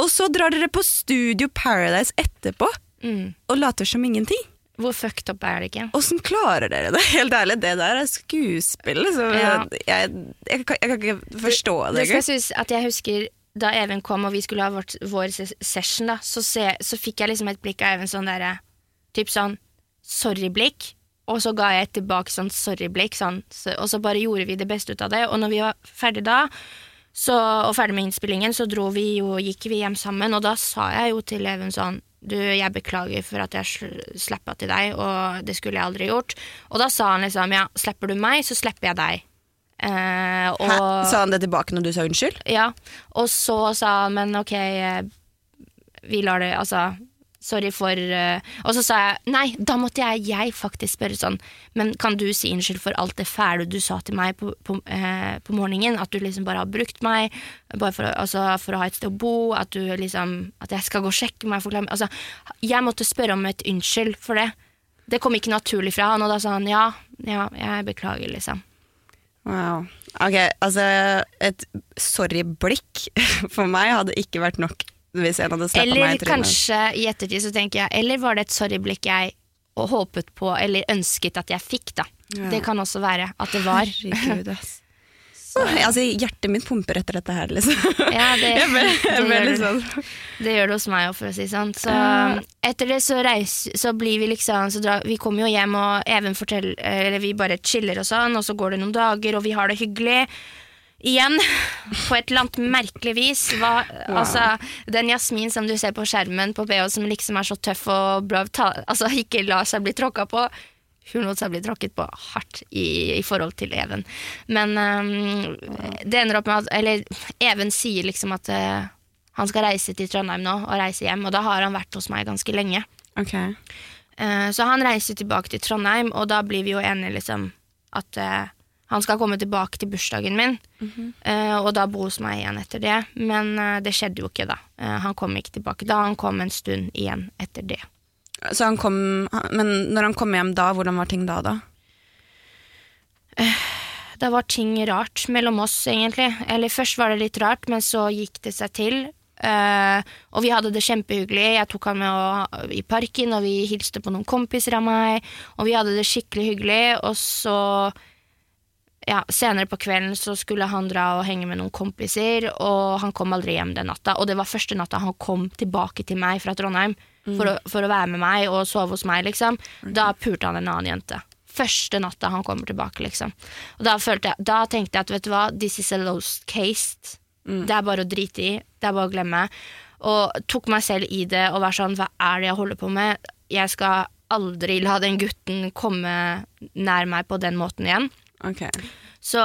Og så drar dere på Studio Paradise etterpå mm. og later som ingenting. Hvor fucked up er det ikke? Åssen klarer dere det? Helt ærlig, det der er skuespill. Liksom. Ja. jeg, jeg, kan, jeg kan ikke forstå det. Det skal sies at jeg husker da Even kom og vi skulle ha vårt, vår ses- session, da, så, se, så fikk jeg liksom et blikk av Even sånn derre Typ sånn sorry-blikk. Og så ga jeg et tilbake sånn sorry-blikk, sånn, så, og så bare gjorde vi det beste ut av det. Og når vi var ferdig da, så, og ferdig med innspillingen, så dro vi jo, gikk vi hjem sammen, og da sa jeg jo til Even sånn du, jeg beklager for at jeg sl- slappa til deg, og det skulle jeg aldri gjort. Og da sa han liksom ja, slipper du meg, så slipper jeg deg. Eh, og, Hæ? Sa han det tilbake når du sa unnskyld? ja, og så sa han, men ok, eh, vi lar det, altså, sorry for uh, Og så sa jeg nei, da måtte jeg, jeg faktisk spørre sånn, men kan du si unnskyld for alt det fæle du sa til meg på, på, uh, på morgenen? At du liksom bare har brukt meg bare for, altså, for å ha et sted å bo, at du liksom At jeg skal gå og sjekke meg, forklare Altså, jeg måtte spørre om et unnskyld for det. Det kom ikke naturlig fra han, og da sa han ja, ja, jeg beklager, liksom. Wow. Ok, altså et sorry-blikk for meg hadde ikke vært nok hvis en hadde slappa meg Eller i trynet. kanskje i ettertid så tenker jeg Eller var det et sorry-blikk jeg håpet på eller ønsket at jeg fikk, da. Ja. Det kan også være at det var. Herregud, ass. Altså, hjertet mitt pumper etter dette her, liksom. Ja, det, Jeg ble, jeg ble gjør, litt det, sånn det gjør det hos meg òg, for å si det sånn. Så etter det så, reis, så blir vi liksom så drar, Vi kommer jo hjem, og Even forteller Eller vi bare chiller og sånn, og så går det noen dager, og vi har det hyggelig. Igjen, på et eller annet merkelig vis. Hva, altså, den Jasmin som du ser på skjermen på BH, som liksom er så tøff og bra, ta, altså, ikke lar seg bli tråkka på. Hun lot seg bli tråkket på hardt i, i forhold til Even. Men um, det ender opp med at Eller Even sier liksom at uh, han skal reise til Trondheim nå, og reise hjem. Og da har han vært hos meg ganske lenge. Okay. Uh, så han reiser tilbake til Trondheim, og da blir vi jo enige liksom at eh, han skal komme tilbake til bursdagen min, eh, og da bo hos meg igjen etter det. Men uh, det skjedde jo ikke, da. Uh, han kom ikke tilbake. Da han kom en stund igjen etter det. Så han kom, men når han kom hjem da, hvordan var ting da, da? Det var ting rart mellom oss, egentlig. Eller først var det litt rart, men så gikk det seg til. Og vi hadde det kjempehyggelig. Jeg tok han med i parken, og vi hilste på noen kompiser av meg. Og vi hadde det skikkelig hyggelig. Og så, ja, senere på kvelden så skulle han dra og henge med noen kompiser, og han kom aldri hjem den natta. Og det var første natta han kom tilbake til meg fra Trondheim for, å, for å være med meg og sove hos meg, liksom. Da pulte han en annen jente. Første natta han kommer tilbake, liksom. Og da, jeg, da tenkte jeg at vet du hva, this is a lost case. Det er bare å drite i. Det er bare å glemme. Og tok meg selv i det og var sånn, hva er det jeg holder på med? Jeg skal aldri la den gutten komme nær meg på den måten igjen. Ok. Så,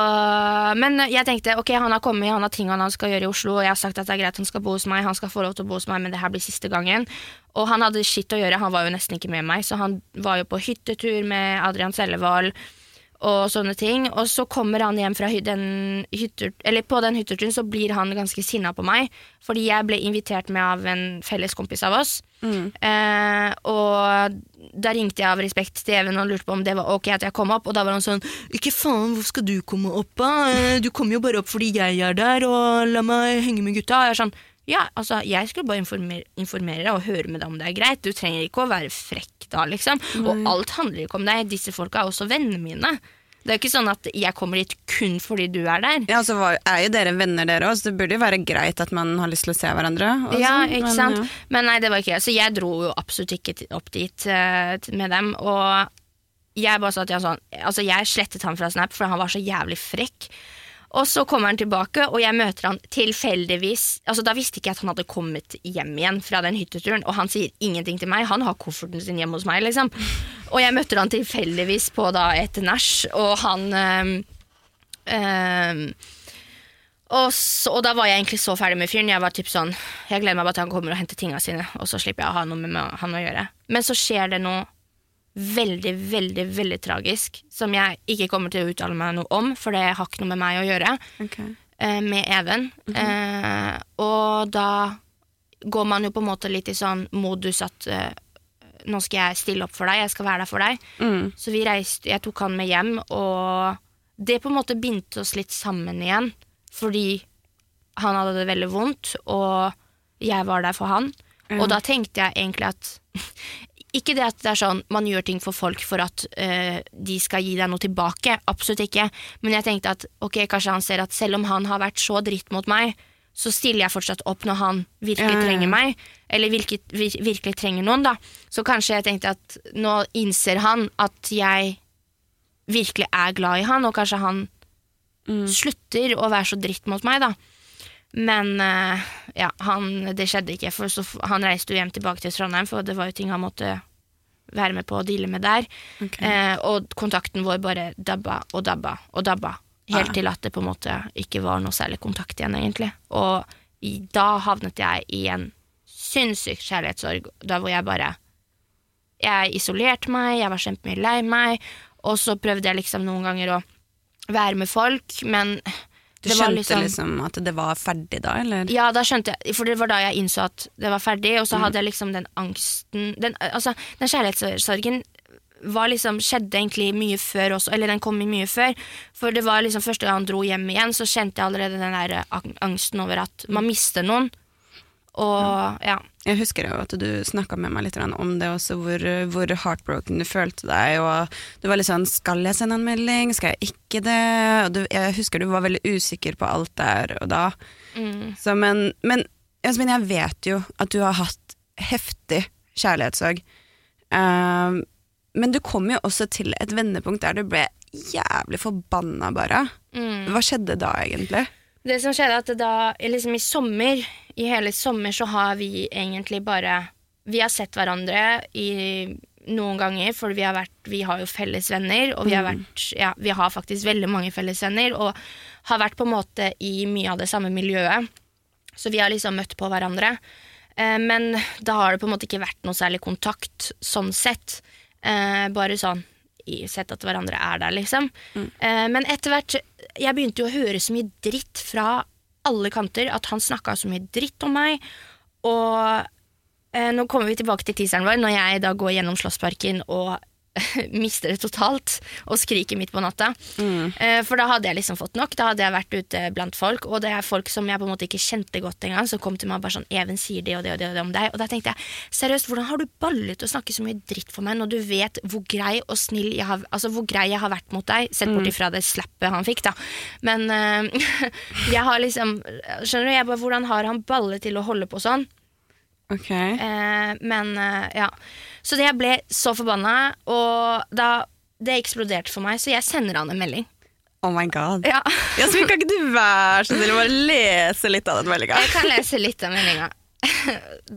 men jeg tenkte ok, han har kommet, han har ting han skal gjøre i Oslo, og jeg har sagt at det er greit han skal bo hos meg, han skal få lov til å bo hos meg, men det her blir siste gangen. Og han hadde skitt å gjøre, han var jo nesten ikke med meg, så han var jo på hyttetur med Adrian Sellevold og sånne ting. Og så kommer han hjem fra den hytter, eller på den hytteturen, så blir han ganske sinna på meg, fordi jeg ble invitert med av en felles kompis av oss. Eh, og da ringte jeg av respekt til Even og lurte på om det var ok at jeg kom opp, og da var han sånn Ikke faen, hvor skal du komme opp, da? Eh, Du kommer jo bare opp fordi jeg er der, og la meg henge med gutta. Og jeg er sånn ja, altså, jeg skulle bare informere, informere deg og høre med deg om det er greit. Du trenger ikke å være frekk da, liksom. Og alt handler ikke om deg. Disse folka er også vennene mine. Det er jo ikke sånn at jeg kommer dit kun fordi du er der. Ja, så er jo dere venner dere òg, så det burde jo være greit at man har lyst til å se hverandre. Også. Ja, ikke ikke men, sant? ja. Men nei, det var ikke det. Så jeg dro jo absolutt ikke opp dit uh, med dem. Og jeg bare sa til han sånn Altså, jeg slettet han fra Snap, for han var så jævlig frekk. Og så kommer han tilbake, og jeg møter han tilfeldigvis Altså, Da visste ikke jeg at han hadde kommet hjem igjen fra den hytteturen, og han sier ingenting til meg. Han har kofferten sin hjemme hos meg, liksom. Og jeg møter han tilfeldigvis på da et nach, og han øh, øh, og, så, og da var jeg egentlig så ferdig med fyren. Jeg var typ sånn Jeg gleder meg bare til han kommer og henter tinga sine, og så slipper jeg å ha noe med han å gjøre. Men så skjer det noe veldig, veldig veldig tragisk, som jeg ikke kommer til å uttale meg noe om, for det har ikke noe med meg å gjøre, okay. eh, med Even. eh, og da går man jo på en måte litt i sånn modus at eh, nå skal jeg stille opp for deg, jeg skal være der for deg. Mm. Så vi reiste, jeg tok han med hjem, og det på en måte bindte oss litt sammen igjen. Fordi han hadde det veldig vondt, og jeg var der for han. Mm. Og da tenkte jeg egentlig at Ikke det at det er sånn man gjør ting for folk for at eh, de skal gi deg noe tilbake, absolutt ikke. Men jeg tenkte at ok, kanskje han ser at selv om han har vært så dritt mot meg, så stiller jeg fortsatt opp når han virkelig Ja, ja, trenger meg. Eller virkelig, vir, virkelig trenger noen, da. Så kanskje jeg tenkte at nå innser han at jeg virkelig er glad i han, og kanskje han slutter å være så dritt mot meg, da. Men eh, ja, han, det skjedde ikke, for så, han reiste jo hjem tilbake til Trondheim, for det var jo ting han måtte være med på å deale med der. Okay. Eh, og kontakten vår bare dabba og dabba og dabba, helt ah. til at det på en måte ikke var noe særlig kontakt igjen, egentlig. Og i, da havnet jeg i en sinnssyk kjærlighetssorg, da hvor jeg bare Jeg isolerte meg, jeg var kjempemye lei meg, og så prøvde jeg liksom noen ganger å være med folk, men Du det skjønte liksom, at det var ferdig da, eller? ja, da skjønte jeg, for det var da jeg innså at det var ferdig, og så hadde jeg liksom den angsten den, Altså, den kjærlighetssorgen var liksom, skjedde egentlig mye før også, eller den kom mye før. For det var liksom første gang han dro hjem igjen, så kjente jeg allerede den der angsten over at man mister noen. Og ja. Jeg husker jo at du snakka med meg litt om det også, hvor, hvor heartbroken du følte deg. Og du var litt sånn 'skal jeg sende en melding', skal jeg ikke det? Og du, jeg husker du var veldig usikker på alt der og da. Så, men, men Jasmin, jeg vet jo at du har hatt heftig kjærlighetssorg. Um, men du kom jo også til et vendepunkt der du ble jævlig forbanna, bare. Hva skjedde da, egentlig? Det som skjedde, at da liksom i sommer, i hele sommer, så har vi egentlig bare Vi har sett hverandre i noen ganger, for vi har, vært, vi har jo felles venner, og vi har, vært, ja, vi har faktisk veldig mange felles venner, og har vært på en måte i mye av det samme miljøet. Så vi har liksom møtt på hverandre. Eh, men da har det på en måte ikke vært noe særlig kontakt, sånn sett. Eh, bare sånn sett at hverandre er der, liksom. Eh, men etter hvert Jeg begynte jo å høre så mye dritt fra alle kanter, at han snakka så mye dritt om meg. Og eh, nå kommer vi tilbake til teaseren vår, når jeg da går gjennom Slåssparken og mister det totalt og skriker midt på natta. Eh, for da hadde jeg liksom fått nok. Da hadde jeg vært ute blant folk, og det er folk som jeg på en måte ikke kjente godt engang, som kom til meg og bare sånn 'Even sier det og det og det, og det om deg'. Og da tenkte jeg seriøst, hvordan har du ballet å snakke så mye dritt for meg når du vet hvor grei og snill jeg har, altså hvor grei jeg har vært mot deg, sett bort ifra det slappet han fikk, da. Men eh, jeg har liksom Skjønner du, jeg bare, hvordan har han ballet til å holde på sånn? Ok. Eh, men eh, ja. Så jeg ble så forbanna, og da det eksploderte for meg, så jeg sender han en melding. Oh my god. Ja. Jasmin, kan ikke du være så snill å bare lese litt av den meldinga? Jeg kan lese litt av meldinga.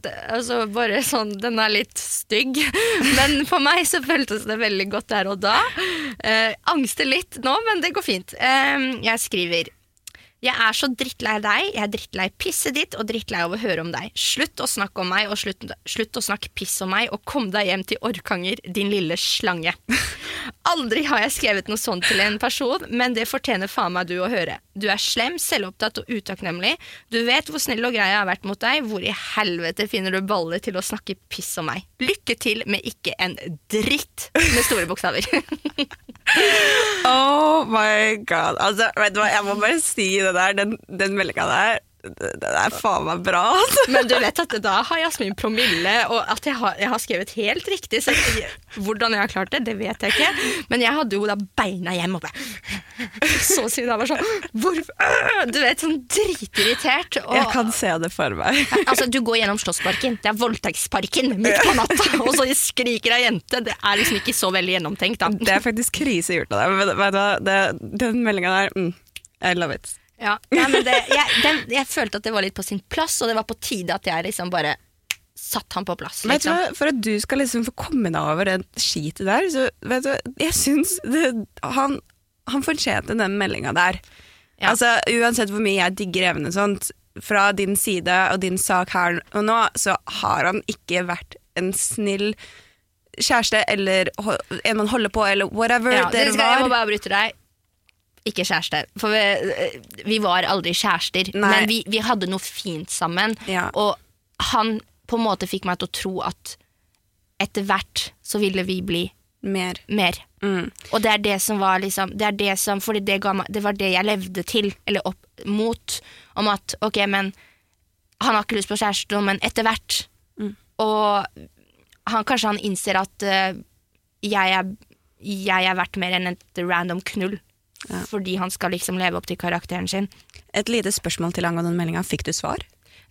Det, altså bare sånn, Den er litt stygg, men for meg så føltes det veldig godt der og da. Eh, angster litt nå, men det går fint. Eh, jeg skriver Jeg er så drittlei deg, jeg er drittlei pisset ditt og drittlei av å høre om deg. Slutt å snakke om meg, og slutt, slutt å snakke piss om meg, og kom deg hjem til Orkanger, din lille slange. Aldri har jeg skrevet noe sånt til en person, men det fortjener faen meg du å høre. Du er slem, selvopptatt og utakknemlig. Du vet hvor snill og grei jeg har vært mot deg. Hvor i helvete finner du baller til å snakke piss om meg? Lykke til med ikke en dritt med store bokstaver. Oh my god. Altså, vet du hva, jeg må bare si det der. Den, den meldinga der, det det er faen meg bra. Altså. Men du vet at da har Jasmin promille, og at jeg har, jeg har skrevet helt riktig. Så jeg, hvordan jeg har klart det, det vet jeg ikke. Men jeg hadde jo da beina hjem oppe. Så siden jeg var sånn Hvorfor? Du vet, sånn dritirritert. Og, Jeg kan se det for meg. Altså, Du går gjennom Slåssparken. Det er voldtektsparken midt på natta, og så skriker ei jente. Det er liksom ikke så veldig gjennomtenkt, da. Det er faktisk krise gjort av deg. Men Vet du hva, den meldinga der, mm, I love it. Ja, ja, men det, jeg, den, jeg følte at det var litt på sin plass, og det var på tide at jeg liksom bare satt han på plass. Vet du Liksom. hva, For at du skal liksom få komme deg over den skitet der, så vet du, jeg syns det, han, han fortjente den meldinga der. Ja. Altså, Uansett hvor mye jeg digger Even og sånt, fra din side og din sak her og nå, så har han ikke vært en snill kjæreste eller en man holder på, eller whatever Ja, det dere skal, jeg må bare bryte deg. Ikke kjæreste. For vi, vi var aldri kjærester, Nei. men vi, vi hadde noe fint sammen. Ja. Og han på en måte fikk meg til å tro at etter hvert så ville vi bli Mer. mer. Mm. Og det er det som var liksom Det er det som Fordi det, meg, det var det jeg levde til, eller opp mot. Om at ok, men han har ikke lyst på kjæreste, men etter hvert. Mm. Og han, kanskje han innser at uh, jeg, er, jeg er verdt mer enn et random knull. Fordi han skal liksom leve opp til karakteren sin. Et lite spørsmål til angående meldinga. Fikk du svar?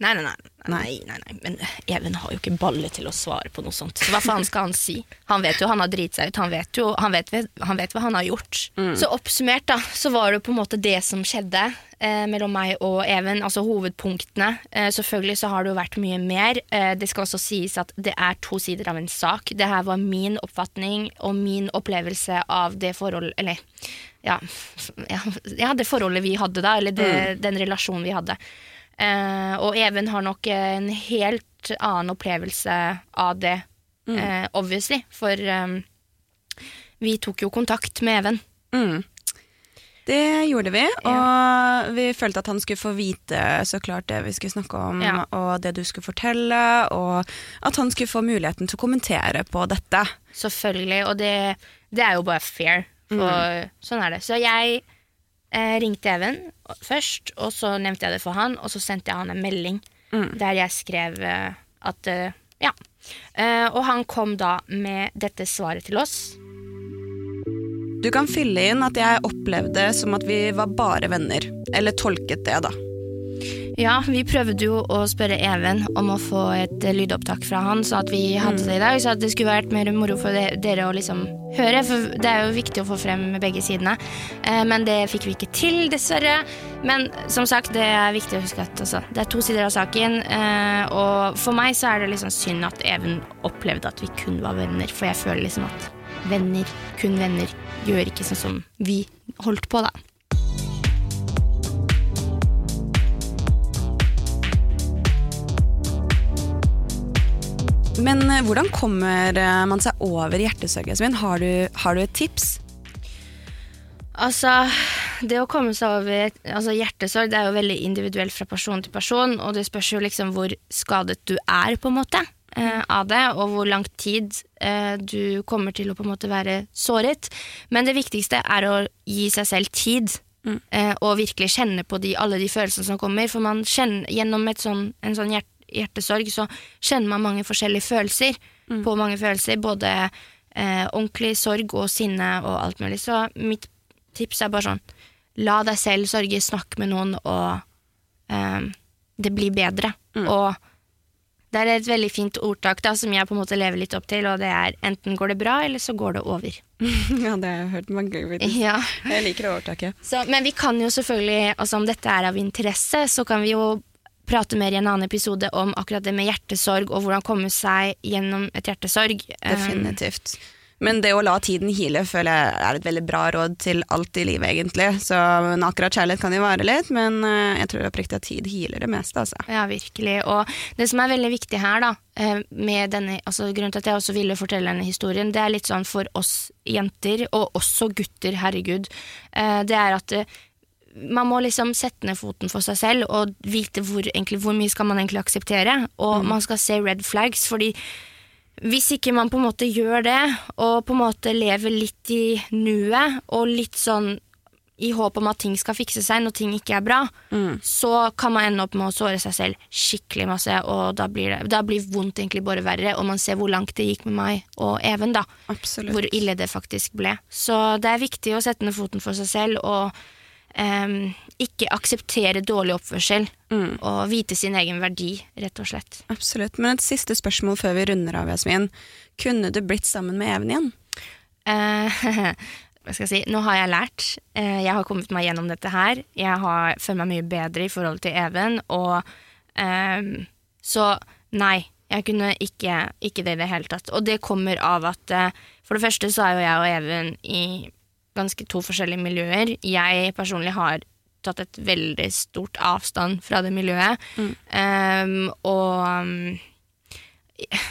Nei, nei, nei. nei, nei, nei. Men Even har jo ikke balle til å svare på noe sånt. Så hva faen skal han si? Han vet jo han har driti seg ut. Han vet jo han vet, han vet hva han har gjort. Så oppsummert, da, så var det på en måte det som skjedde eh, mellom meg og Even. Altså hovedpunktene. Eh, selvfølgelig så har det jo vært mye mer. Eh, det skal også sies at det er to sider av en sak. Det her var min oppfatning og min opplevelse av det forhold... Eller ja, ja, det forholdet vi hadde da, eller det, den relasjonen vi hadde. Eh, og Even har nok en helt annen opplevelse av det, eh, obviously. For um, vi tok jo kontakt med Even. Mm. Det gjorde vi, og vi følte at han skulle få vite så klart det vi skulle snakke om, Ja. og det du skulle fortelle, og at han skulle få muligheten til å kommentere på dette. Selvfølgelig. Og det, det er jo bare fair. For sånn er det. Så jeg eh, ringte Even først, og så nevnte jeg det for han, og så sendte jeg han en melding der jeg skrev eh, at eh, ja. Eh, og han kom da med dette svaret til oss. Du kan fylle inn at jeg opplevde som at vi var bare venner, eller tolket det, da. Ja, vi prøvde jo å spørre Even om å få et eh, lydopptak fra han, så at vi hadde det i dag. Så at det skulle vært mer moro for dere å liksom høre, for det er jo viktig å få frem begge sidene. Eh, men det fikk vi ikke til, dessverre. Men som sagt, det er viktig å huske at altså, det er to sider av saken. Eh, og for meg så er det liksom synd at Even opplevde at vi kun var venner, for jeg føler liksom at venner, kun venner, gjør ikke sånn som vi holdt på, da. Men eh, hvordan kommer eh, man seg over hjertesorg, Yasmin? Har du, har du et tips? Altså, det å komme seg over altså hjertesorg det er jo veldig individuelt fra person til person, og det spørs jo liksom hvor skadet du er, på en måte, eh, av det, og hvor lang tid eh, du kommer til å på en måte være såret. Men det viktigste er å gi seg selv tid, eh, og virkelig kjenne på de, alle de følelsene som kommer, for man kjenner, gjennom sånn, en sånn hjert, hjertesorg så kjenner man mange forskjellige følelser, på mange følelser, både eh, ordentlig sorg og sinne og alt mulig. Så mitt tips er bare sånn La deg selv sørge, snakk med noen, og eh, det blir bedre. Og det er et veldig fint ordtak da, som jeg på en måte lever litt opp til, og det er enten går det bra, eller så går det over. ja, det har jeg hørt mange ganger. Ja. Jeg liker det ordtaket. Så, men vi kan jo selvfølgelig, altså om dette er av interesse, så kan vi jo prate mer i en annen episode om akkurat det med hjertesorg, og hvordan komme seg gjennom et hjertesorg. Definitivt. Men det å la tiden hile føler jeg er et veldig bra råd til alt i livet, egentlig. Så akkurat kjærlighet kan jo vare litt, men eh, jeg tror oppriktig at tid healer det meste, altså. Ja, virkelig. Og det som er veldig viktig her, da, eh, med denne, altså grunnen til at jeg også ville fortelle denne historien, det er litt sånn for oss jenter, og også gutter, herregud, eh, det er at man må liksom sette ned foten for seg selv og vite hvor, egentlig, hvor mye skal man egentlig akseptere, og man skal se red flags, fordi hvis ikke man på en måte gjør det, og på en måte lever litt i nuet, og litt sånn i håp om at ting skal fikse seg når ting ikke er bra, så kan man ende opp med å såre seg selv skikkelig masse, og da blir, det, da blir vondt egentlig bare verre, og man ser hvor langt det gikk med meg og Even, da. Absolutt. Hvor ille det faktisk ble. Så det er viktig å sette ned foten for seg selv, og em, ikke akseptere dårlig oppførsel, og vite sin egen verdi, rett og slett. Absolutt. Men et siste spørsmål før vi runder av, Jasmin. Kunne du blitt sammen med Even igjen? Uh, hva skal jeg si? Nå har jeg lært. Eh, jeg har kommet meg gjennom dette her. Jeg har følt meg mye bedre i forhold til Even, og ehm, Så nei, jeg kunne ikke, ikke det i det hele tatt. Og det kommer av at eh, for det første så er jo jeg og Even i ganske to forskjellige miljøer. Jeg personlig har tatt et veldig stort avstand fra det miljøet. Ehm, og um,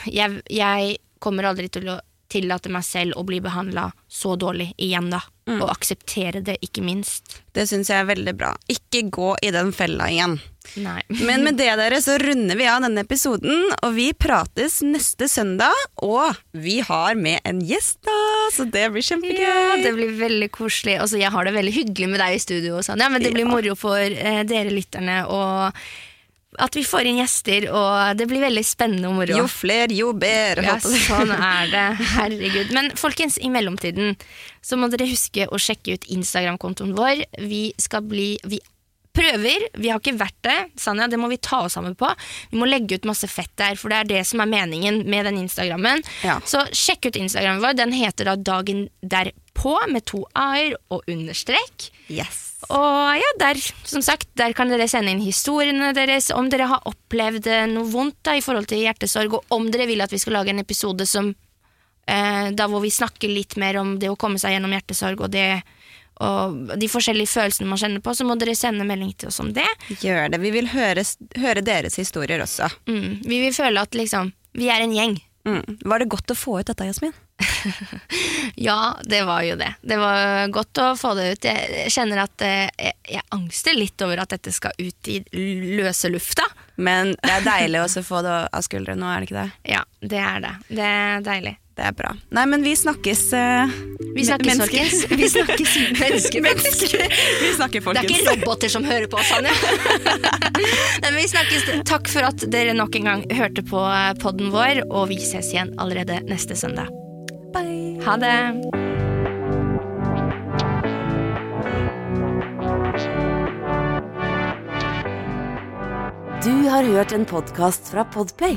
jeg, jeg kommer aldri til å tillate meg selv å bli behandla så dårlig igjen, da. Og akseptere det, ikke minst. Det syns jeg er veldig bra. Ikke gå i den fella igjen. Nei. Men med det dere så runder vi av denne episoden, og vi prates neste søndag. Og vi har med en gjest, da, så det blir kjempegøy. Ja, det blir veldig koselig. Altså, jeg har det veldig hyggelig med deg i studio, og sånn. Ja, men det blir Ja. moro for eh, dere lytterne, og at vi får inn gjester, og det blir veldig spennende og moro. Jo flere, jo bedre. Ja, sånn er det. Herregud. Men folkens, i mellomtiden så må dere huske å sjekke ut Instagram-kontoen vår. Vi skal bli Vi prøver. Vi har ikke vært det. Sanja, det må vi ta oss sammen på. Vi må legge ut masse fett der, for det er det som er meningen med den Instagrammen. Ja. Så sjekk ut Instagrammen vår. Den heter da Dagen derpå med to a-er og understrek. Yes. Og ja, der, som sagt, der kan dere sende inn historiene deres, om dere har opplevd eh, noe vondt da, i forhold til hjertesorg, og om dere vil at vi skal lage en episode som, eh, da hvor vi snakker litt mer om det å komme seg gjennom hjertesorg, og det og de forskjellige følelsene man kjenner på, så må dere sende melding til oss om det. Gjør det. Vi vil høre, høre deres historier også. Mm. Vi vil føle at liksom, vi er en gjeng. Mm. Var det godt å få ut dette, Jasmin? Ja, det var jo det. Det var godt å få det ut. Jeg kjenner at eh, jeg, jeg angster litt over at dette skal ut i løse lufta. Men det er deilig å få det av skuldrene nå, er det ikke det? Ja, det er det. Det er deilig. Det er bra. Nei, men vi snakkes uh, Vi snakkes, folkens. Vi snakkes mennesker. Mennesker. Vi snakker, Det er ikke roboter som hører på, Sanja. Nei, men vi snakkes. Takk for at dere nok en gang hørte på podden vår, og vi ses igjen allerede neste søndag. Bye. Ha det. Du har hørt en podkast fra Podplay.